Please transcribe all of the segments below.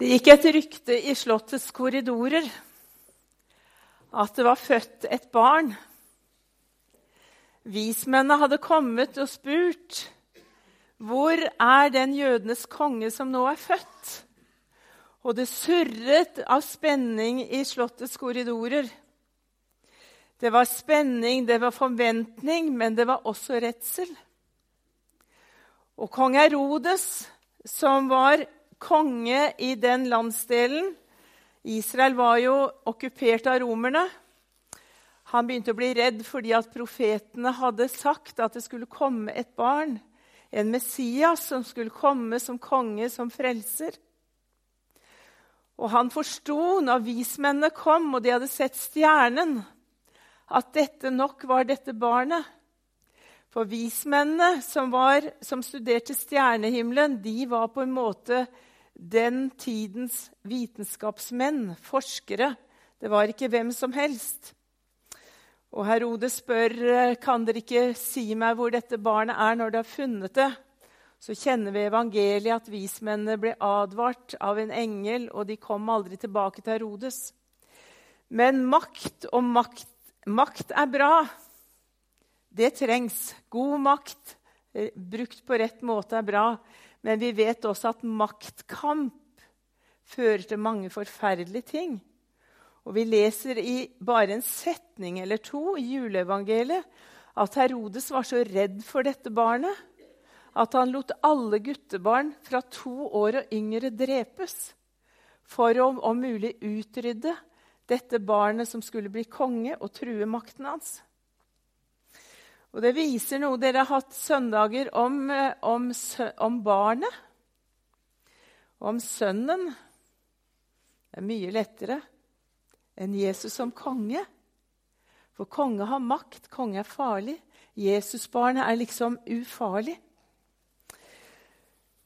Det gikk et rykte i slottets korridorer at det var født et barn. Vismennene hadde kommet og spurt hvor er den jødenes konge som nå er født? Og det surret av spenning i slottets korridorer. Det var spenning, det var forventning, men det var også redsel. Og kong Herodes, som var konge i den landsdelen Israel var jo okkupert av romerne. Han begynte å bli redd fordi at profetene hadde sagt at det skulle komme et barn, en Messias, som skulle komme som konge, som frelser. Og han forsto, når vismennene kom og de hadde sett stjernen, at dette nok var dette barnet. For vismennene som, var, som studerte stjernehimmelen, de var på en måte den tidens vitenskapsmenn, forskere. Det var ikke hvem som helst. Og Herodes spør kan dere ikke si meg hvor dette barnet er når dere har funnet det. Så kjenner vi evangeliet at vismennene ble advart av en engel, og de kom aldri tilbake til Herodes. Men makt og makt, makt er bra. Det trengs. God makt eh, brukt på rett måte er bra. Men vi vet også at maktkamp fører til mange forferdelige ting. Og Vi leser i bare en setning eller to i juleevangeliet at Herodes var så redd for dette barnet at han lot alle guttebarn fra to år og yngre drepes for å om mulig utrydde dette barnet som skulle bli konge og true makten hans. Og det viser noe dere har hatt søndager om, eh, om, om barnet. Om sønnen. Det er mye lettere enn Jesus som konge. For konge har makt, konge er farlig. Jesusbarnet er liksom ufarlig.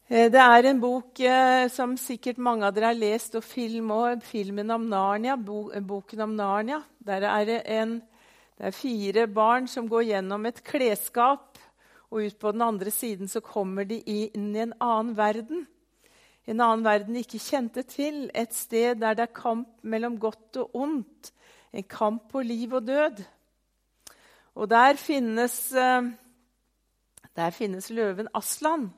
Eh, det er en bok eh, som sikkert mange av dere har lest, og film og filmen om Narnia, boken om Narnia. Der er det en det er fire barn som går gjennom et klesskap, og ut på den andre siden så kommer de inn i en annen verden. En annen verden de ikke kjente til, et sted der det er kamp mellom godt og ondt. En kamp på liv og død. Og der finnes, eh, der finnes løven Aslan,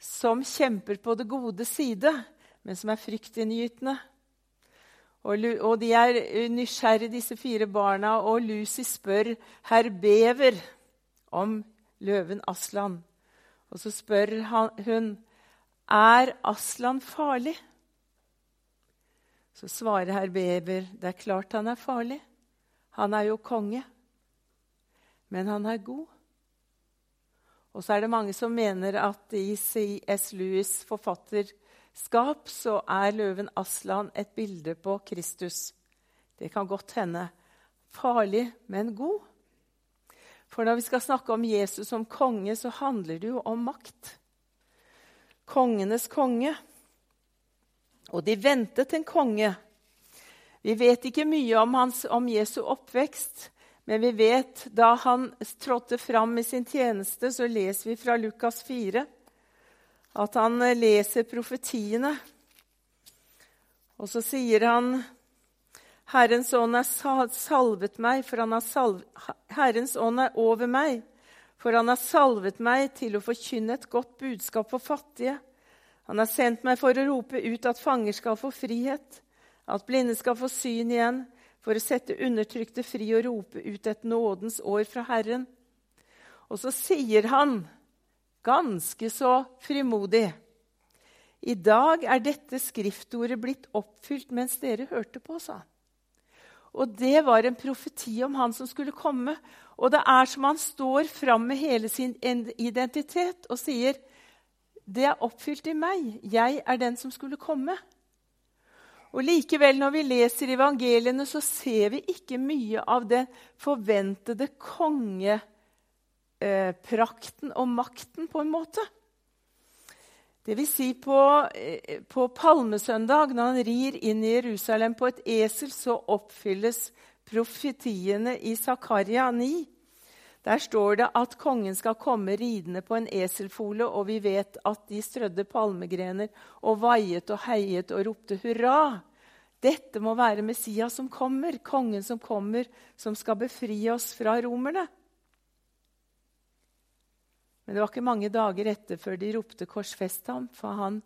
som kjemper på det gode side, men som er fryktinngytende. Og, de er nysgjerrige, disse fire barna, og Lucy spør herr Bever om løven Aslan. Og så spør hun er Aslan farlig. Så svarer herr Bever det er klart han er farlig. Han er jo konge. Men han er god. Og så er det mange som mener at i C.S. Lewis' forfatter skap, så er løven Aslan et bilde på Kristus. Det kan godt hende. Farlig, men god. For når vi skal snakke om Jesus som konge, så handler det jo om makt. Kongenes konge. Og de ventet en konge. Vi vet ikke mye om, hans, om Jesu oppvekst, men vi vet da han trådte fram i sin tjeneste, så leser vi fra Lukas 4 at han leser profetiene. Og så sier han Herrens ånd er salvet meg, for han har salvet, Herrens ånd er over meg, for han har salvet meg til å forkynne et godt budskap for fattige. Han har sendt meg for å rope ut at fanger skal få frihet, at blinde skal få syn igjen, for å sette undertrykte fri og rope ut et nådens år fra Herren. Og så sier han ganske så frimodig. I dag er dette skriftordet blitt oppfylt mens dere hørte på, sa han. Og det var en profeti om han som skulle komme. Og det er som han står fram med hele sin identitet og sier det er oppfylt i meg. Jeg er den som skulle komme. Og likevel, når vi leser evangeliene, så ser vi ikke mye av den forventede konge eh, prakten og makten, på en måte. Det vil si på, eh, på palmesøndag, når han rir inn i Jerusalem på et esel, så oppfylles profetiene i Zakaria 9. Der står det at kongen skal komme ridende på en eselfole, og vi vet at de strødde palmegrener og vaiet og heiet og ropte hurra. Dette må være Messias som kommer, kongen som kommer, som skal befri oss fra romerne. Men det var ikke mange dager etter før de ropte 'korsfest ham', for han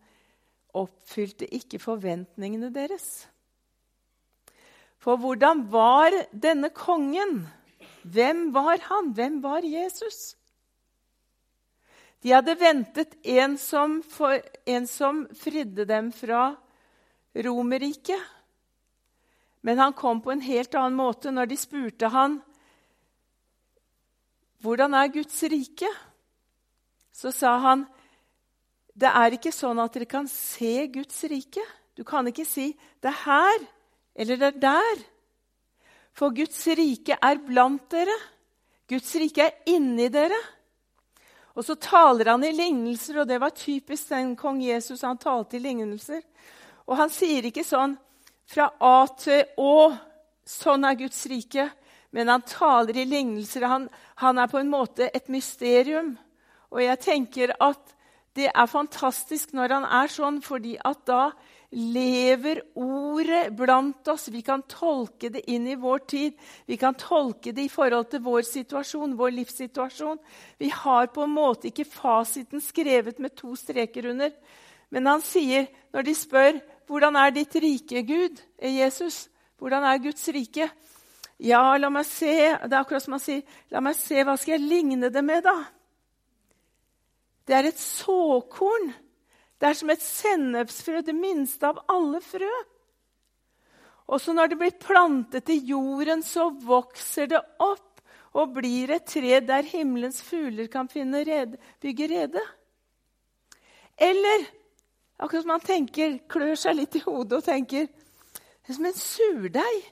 oppfylte ikke forventningene deres. For hvordan var denne kongen? Hvem var han? Hvem var Jesus? De hadde ventet en som, for, en som fridde dem fra Romerriket. Men han kom på en helt annen måte når de spurte han, hvordan er Guds rike? Så sa han, det er ikke sånn at dere kan se Guds rike. Du kan ikke si 'det er her' eller 'det er der'. For Guds rike er blant dere. Guds rike er inni dere. Og så taler han i lignelser, og det var typisk den kong Jesus. Han talte i lignelser. Og han sier ikke sånn fra A til Å. Sånn er Guds rike. Men han taler i lignelser. Han, han er på en måte et mysterium. Og jeg tenker at det er fantastisk når han er sånn, fordi at da lever ordet blant oss. Vi kan tolke det inn i vår tid. Vi kan tolke det i forhold til vår situasjon, vår livssituasjon. Vi har på en måte ikke fasiten skrevet med to streker under. Men han sier, når de spør hvordan er ditt rike, Gud, er Jesus, hvordan er Guds rike? Ja, la meg se. Det er akkurat som han sier, la meg se, hva skal jeg ligne det med, da? Det er et såkorn det er som et sennepsfrø, det minste av alle frø. Også når det blir plantet i jorden, så vokser det opp og blir et tre der himmelens fugler kan rede, bygge rede. Eller akkurat som man tenker, klør seg litt i hodet og tenker det er som en surdeig.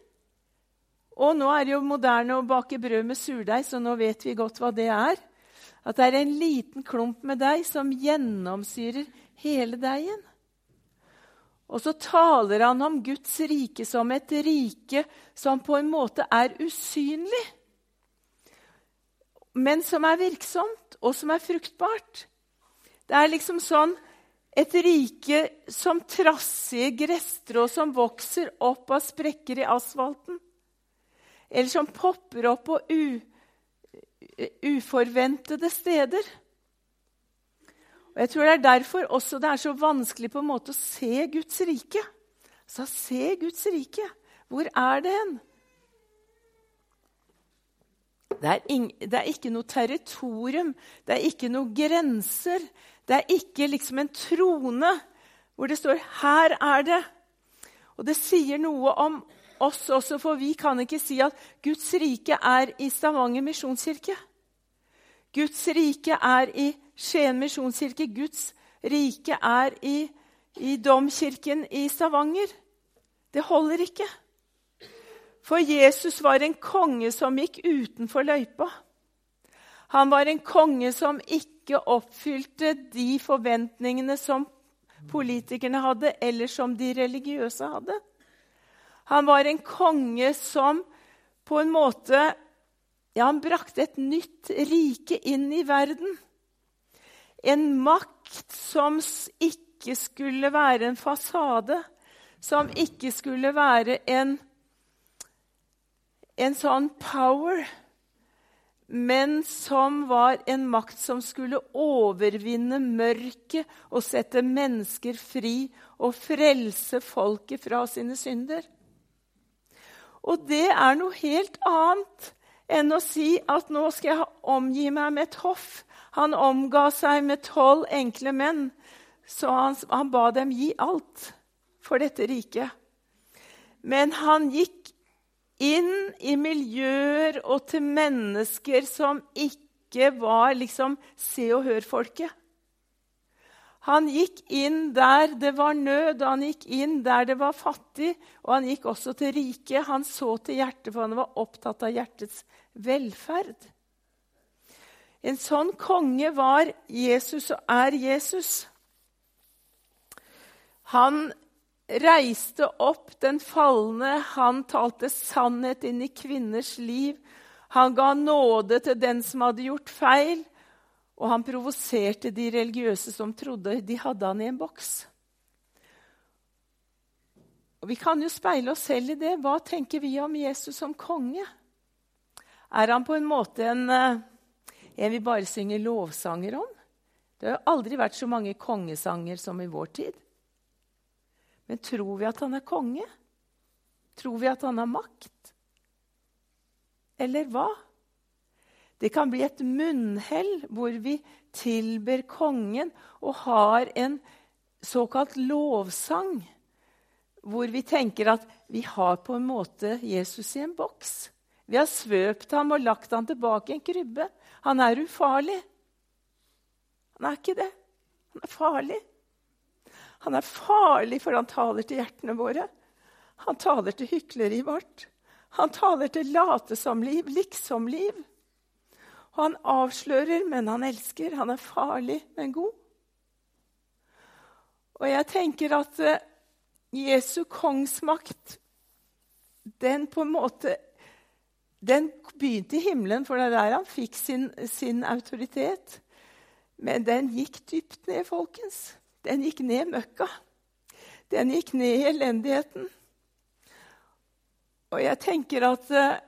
Og nå er det jo moderne å bake brød med surdeig, så nå vet vi godt hva det er. At det er en liten klump med deig som gjennomsyrer hele deigen. Og så taler han om Guds rike som et rike som på en måte er usynlig, men som er virksomt, og som er fruktbart. Det er liksom sånn et rike som trassige gresstrå som vokser opp av sprekker i asfalten, eller som popper opp på uforventede steder. Og Jeg tror det er derfor også det er så vanskelig på en måte å se Guds rike. Så se Guds rike. Hvor er det hen? Det er, det er, ikke noe territorium, det er ikke noen grenser. Det er ikke liksom en trone hvor det står 'Her er det'. Og det sier noe om oss også, for vi kan ikke si at Guds rike er i Stavanger misjonskirke. Guds rike er i Skien misjonskirke, Guds rike, er i, i domkirken i Stavanger. Det holder ikke. For Jesus var en konge som gikk utenfor løypa. Han var en konge som ikke oppfylte de forventningene som politikerne hadde, eller som de religiøse hadde. Han var en konge som på en måte ja, han brakte et nytt rike inn i verden. En makt som ikke skulle være en fasade, som ikke skulle være en, en sånn power, men som var en makt som skulle overvinne mørket og sette mennesker fri og frelse folket fra sine synder. Og det er noe helt annet enn å si at nå skal jeg omgi meg med et hoff han omga seg med tolv enkle menn, så han, han ba dem gi alt for dette riket. Men han gikk inn i miljøer og til mennesker som ikke var liksom Se og Hør-folket. Han gikk inn der det var nød, og han gikk inn der det var fattig. Og han gikk også til riket. Han så til hjertet, for han var opptatt av hjertets velferd. En sånn konge var Jesus og er Jesus. Han reiste opp den falne, han talte sannhet inn i kvinners liv. Han ga nåde til den som hadde gjort feil, og han provoserte de religiøse som trodde de hadde han i en boks. Og Vi kan jo speile oss selv i det. Hva tenker vi om Jesus som konge? Er han på en måte en, eh, en vi bare synger lovsanger om? Det har aldri vært så mange kongesanger som i vår tid. Men tror vi at han er konge? Tror vi at han har makt? Eller hva? Det kan bli et munnhell hvor vi tilber kongen og har en såkalt lovsang hvor vi tenker at vi har på en måte Jesus i en boks. Vi har svøpt ham og lagt ham tilbake i en krybbe. Han er ufarlig. Han er ikke det. Han er farlig. Han er farlig, for han taler til hjertene våre. Han taler til hykleriet vårt. Han taler til late-som-liv, liksom-liv. Han avslører, men han elsker. Han er farlig, men god. Og jeg tenker at eh, Jesu kongsmakt, den på en måte Den begynte i himmelen, for det er der han fikk sin, sin autoritet. Men den gikk dypt ned, folkens. Den gikk ned møkka. Den gikk ned i elendigheten. Og jeg tenker at uh,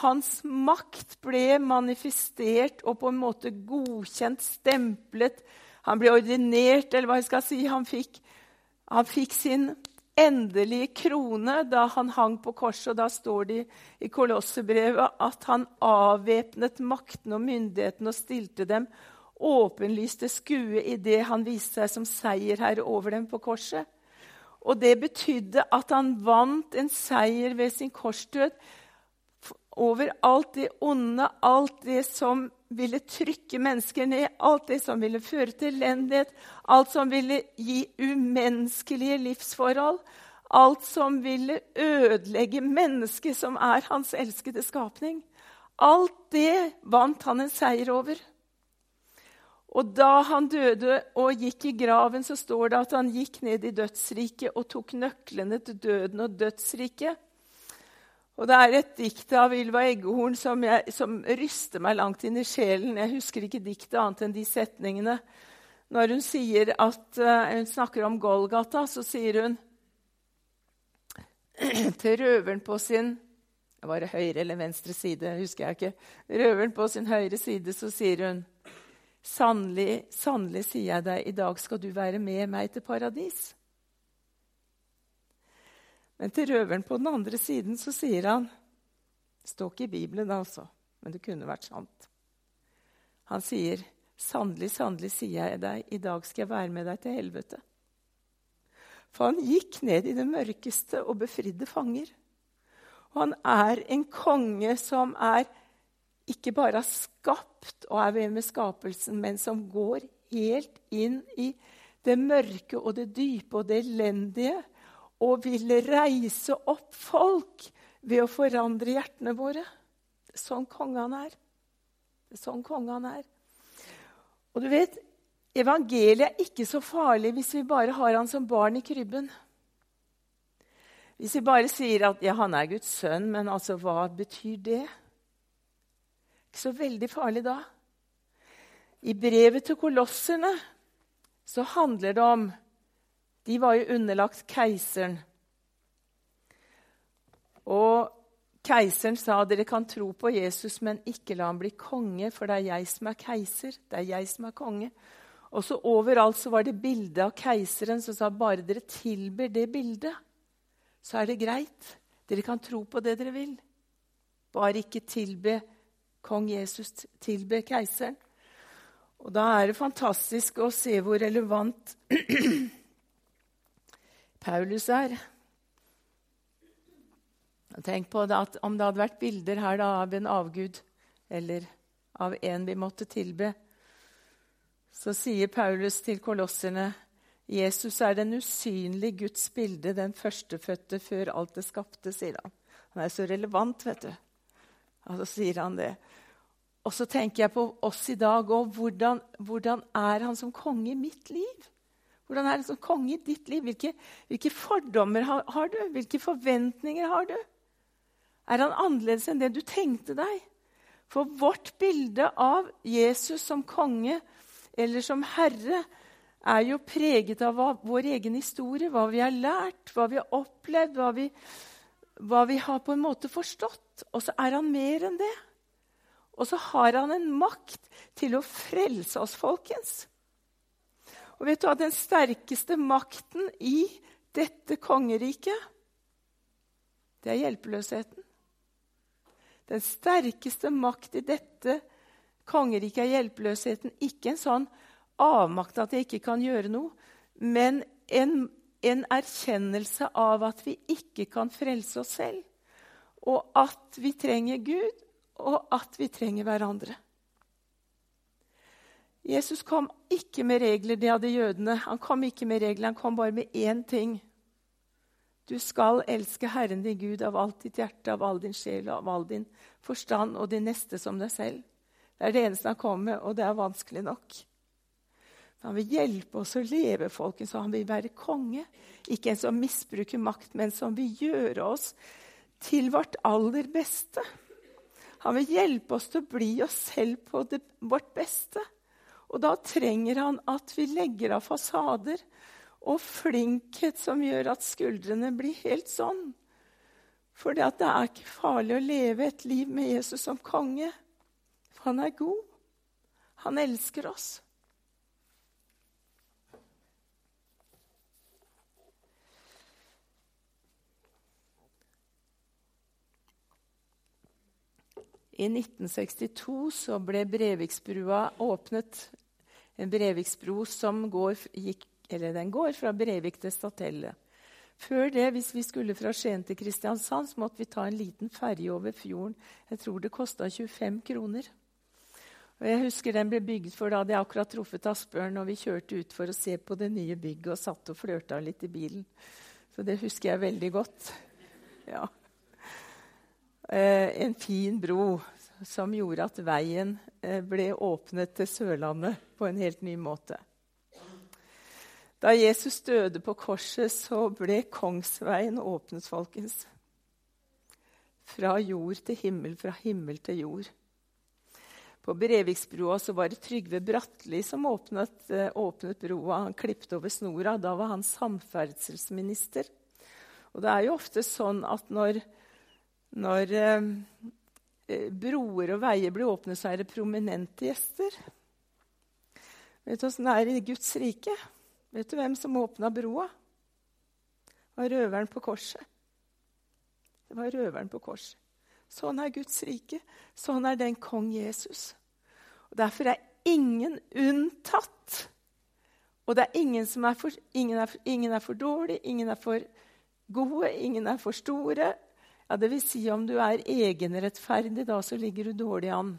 hans makt ble manifestert og på en måte godkjent, stemplet. Han ble ordinert, eller hva jeg skal si. Han fikk, han fikk sin endelige krone da han hang på korset. Og da står det i Kolossebrevet at han avvæpnet makten og myndigheten og stilte dem åpenlyste skue i det han viste seg som seierherre over dem på korset. Og det betydde at han vant en seier ved sin korsdød over alt det onde, alt det som ville trykke mennesker ned, alt det som ville føre til elendighet, alt som ville gi umenneskelige livsforhold, alt som ville ødelegge mennesket som er hans elskede skapning. Alt det vant han en seier over. Og da han døde og gikk i graven, så står det at han gikk ned i dødsriket og tok nøklene til døden og dødsriket. Og det er et dikt av Ylva Eggehorn som, jeg, som, ryster meg langt inn i sjelen. Jeg husker ikke diktet annet enn de setningene. Når hun, at, uh, hun snakker om Golgata, så sier hun til røveren på sin Var det høyre eller venstre side? husker jeg ikke. Røveren på sin høyre side, så sier hun Sannelig, sannelig sier jeg deg, i dag skal du være med meg til paradis. Men til røveren på den andre siden så sier han Det står ikke i Bibelen, altså, men det kunne vært sant. Han sier, 'Sannelig, sannelig, sier jeg deg, i dag skal jeg være med deg til helvete.' For han gikk ned i det mørkeste og befridde fanger. Og han er en konge som er ikke bare har skapt og er ved med skapelsen, men som går helt inn i det mørke og det dype og det elendige og ville reise opp folk ved å forandre hjertene våre. Sånn konge han er sånn konge han er. Og du vet, Evangeliet er ikke så farlig hvis vi bare har han som barn i krybben. Hvis vi bare sier at ja, han er Guds sønn, men altså, hva betyr det? Ikke så veldig farlig da. I brevet til kolosserne så handler det om de var jo underlagt keiseren. Og keiseren sa dere kan tro på Jesus, men ikke la ham bli konge, for det er jeg som er keiser. Det er jeg som er konge. Og så Overalt så var det bilde av keiseren som sa bare dere tilber det bildet, så er det greit. Dere kan tro på det dere vil. Bare ikke tilbe kong Jesus, tilbe keiseren. Og da er det fantastisk å se hvor relevant Paulus er. Tenk på at om det hadde vært bilder her da, av en avgud eller av en vi måtte tilbe, så sier Paulus til kolosserne Jesus er den usynlige Guds bilde, den førstefødte før alt det skapte, sier han. Han er så relevant, vet du. Og så sier han det. Og så tenker jeg på oss i dag òg. Hvordan, hvordan er han som konge i mitt liv? Hvordan er det som konge i ditt liv? Hvilke, hvilke fordommer har, har, du? Hvilke forventninger har du? Er han annerledes enn det du tenkte deg? For vårt bilde av Jesus som konge eller som herre er jo preget av vår egen historie, hva vi har lært, hva vi har opplevd, hva vi, hva vi har på en måte forstått. Og så er han mer enn det. Og så har han en makt til å frelse oss, folkens. Og vet du hva den sterkeste makten i dette kongeriket? Det er hjelpeløsheten. Den sterkeste makt i dette kongeriket er hjelpeløsheten. Ikke en sånn avmakt at jeg ikke kan gjøre noe, men en, en erkjennelse av at vi ikke kan frelse oss selv. Og at vi trenger Gud, og at vi trenger hverandre. Jesus kom ikke med regler, det hadde jødene. Han kom ikke med regler, han kom bare med én ting. Du skal elske Herren din Gud av alt ditt hjerte, av all din sjel og av all din forstand og din neste som deg selv. Det er det eneste han kommer med, og det er vanskelig nok. Han vil hjelpe oss å leve, folkens, og han vil være konge. Ikke en som misbruker makt, men som vil gjøre oss til vårt aller beste. Han vil hjelpe oss til å bli oss selv på det, vårt beste. Og da trenger han at vi legger av fasader og flinkhet som gjør at skuldrene blir helt sånn. For det er ikke farlig å leve et liv med Jesus som konge. For han er god. Han elsker oss. I 1962 så ble Breviksbrua åpnet. En Breviksbro som går, gikk går fra Brevik til Statelle. Før det, hvis vi skulle fra Skien til Kristiansand, så måtte vi ta en liten ferje over fjorden. Jeg tror det kosta 25 kroner. Og jeg husker Den ble bygd for da hadde jeg akkurat truffet Asbjørn, og vi kjørte ut for å se på det nye bygget og satt og flørta litt i bilen. Så det husker jeg veldig godt. Ja. Eh, en fin bro som gjorde at veien ble åpnet til Sørlandet på en helt ny måte. Da Jesus døde på korset, så ble Kongsveien åpnet, folkens. Fra jord til himmel, fra himmel til jord. På Breviksbrua så var det Trygve Bratteli som åpnet, eh, åpnet broa. Han klippet over snora. Da var han samferdselsminister. Og det er jo ofte sånn at når, når eh, eh broer og veier blir åpnet, så er det prominente gjester. Vet du åssen det er i Guds rike? Vet du hvem som åpna broa? Det var røveren på korset. Det var røveren på korset. Sånn er Guds rike. Sånn er den kong Jesus. Og Derfor er ingen unntatt. Og det er ingen som er for, ingen er, ingen er for dårlig, ingen er for gode, ingen er for store. Ja, vil si om du er egenrettferdig, da så ligger du dårlig an.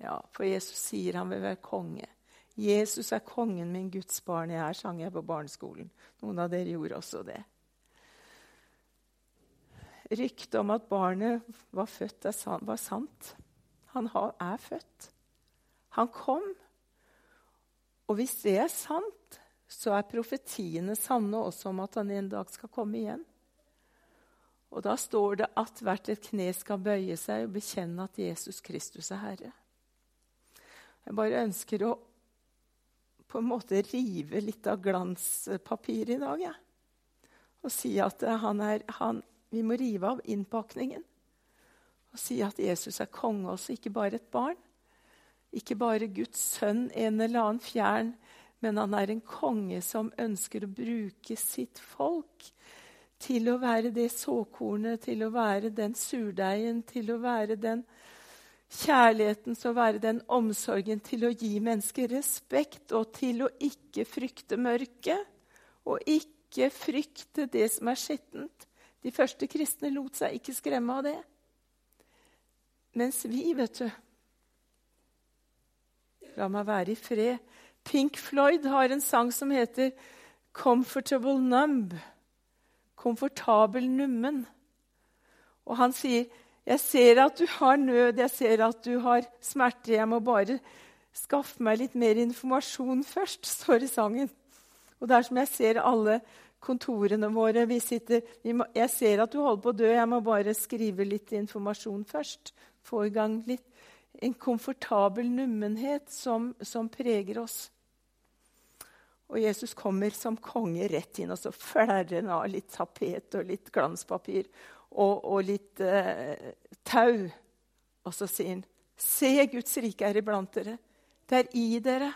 Ja, For Jesus sier han vil være konge. 'Jesus er kongen min, Guds barn jeg er', sang jeg på barneskolen. Noen av dere gjorde også det. Ryktet om at barnet var født, var sant. Han er født. Han kom. Og hvis det er sant, så er profetiene sanne også om at han en dag skal komme igjen. Og da står det at hvert et kne skal bøye seg og bekjenne at Jesus Kristus er Herre. Jeg bare ønsker å på en måte rive litt av glanspapiret i dag. Ja. Og si at han er, han, vi må rive av innpakningen. Og si at Jesus er konge også, ikke bare et barn. Ikke bare Guds sønn, en eller annen fjern, men han er en konge som ønsker å bruke sitt folk til å være det såkornet, til å være den surdeigen, til å være den kjærligheten til å være den omsorgen til å gi mennesker respekt og til å ikke frykte mørket og ikke frykte det som er skittent. De første kristne lot seg ikke skremme av det. Mens vi, vet du La meg være i fred. Pink Floyd har en sang som heter 'Comfortable Numb'. Komfortabel nummen. Og han sier jeg ser at du har nød, jeg ser at du har smerter. Jeg må bare skaffe meg litt mer informasjon først, står i sangen. Og det er som jeg ser alle kontorene våre. Vi sitter, vi må, jeg ser at du holder på å dø, jeg må bare skrive litt informasjon først. få i gang litt, en komfortabel nummenhet som, som preger oss. Og Jesus kommer som konge rett inn, og så flerrer han av litt tapet og litt glanspapir og, og litt eh, tau. Og så sier han, 'Se, Guds rike er iblant dere. Det er i dere.'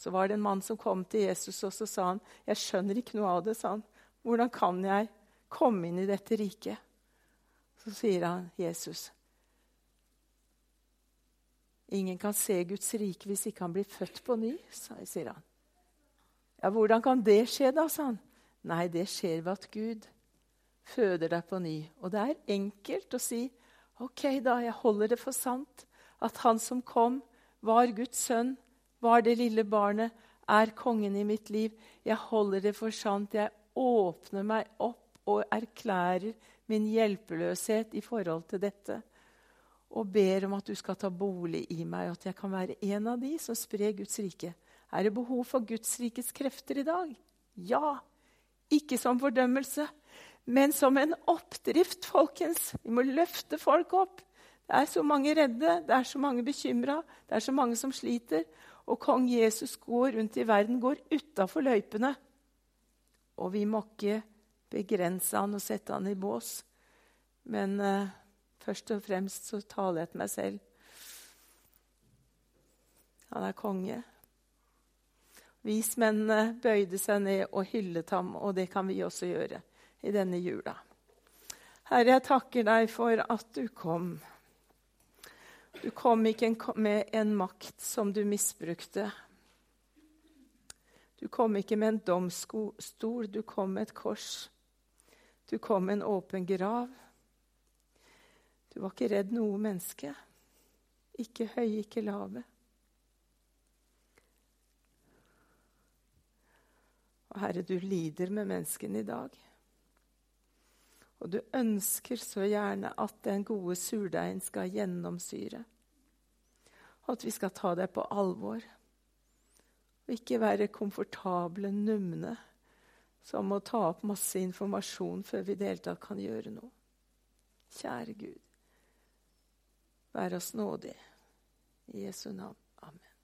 Så var det en mann som kom til Jesus, og så sa han, 'Jeg skjønner ikke noe av det.' sa han. 'Hvordan kan jeg komme inn i dette riket?' Så sier han, Jesus, 'Ingen kan se Guds rike hvis ikke han blir født på ny', sier han. Ja, 'Hvordan kan det skje, da?' sa han. Nei, det skjer ved at Gud føder deg på ny. Og det er enkelt å si, 'OK, da, jeg holder det for sant at han som kom, var Guds sønn, var det lille barnet, er kongen i mitt liv.' 'Jeg holder det for sant. Jeg åpner meg opp og erklærer min hjelpeløshet i forhold til dette.' Og ber om at du skal ta bolig i meg, og at jeg kan være en av de som sprer Guds rike. Er det behov for Guds rikes krefter i dag? Ja. Ikke som fordømmelse, men som en oppdrift, folkens. Vi må løfte folk opp. Det er så mange redde, det er så mange bekymra, det er så mange som sliter. Og kong Jesus går rundt i verden, går utafor løypene. Og vi må ikke begrense han og sette han i bås. Men uh, først og fremst så taler jeg til meg selv. Han er konge. Vismennene bøyde seg ned og hyllet ham, og det kan vi også gjøre i denne jula. Herre, jeg takker deg for at du kom. Du kom ikke med en makt som du misbrukte. Du kom ikke med en domstol, du kom med et kors. Du kom med en åpen grav. Du var ikke redd noe menneske. Ikke høye, ikke lave. Og Herre, du lider med menneskene i dag. Og du ønsker så gjerne at den gode surdeigen skal gjennomsyre. Og at vi skal ta deg på alvor. Og ikke være komfortable, numne, som må ta opp masse informasjon før vi i det hele tatt kan gjøre noe. Kjære Gud, vær oss nådig. I Jesu navn.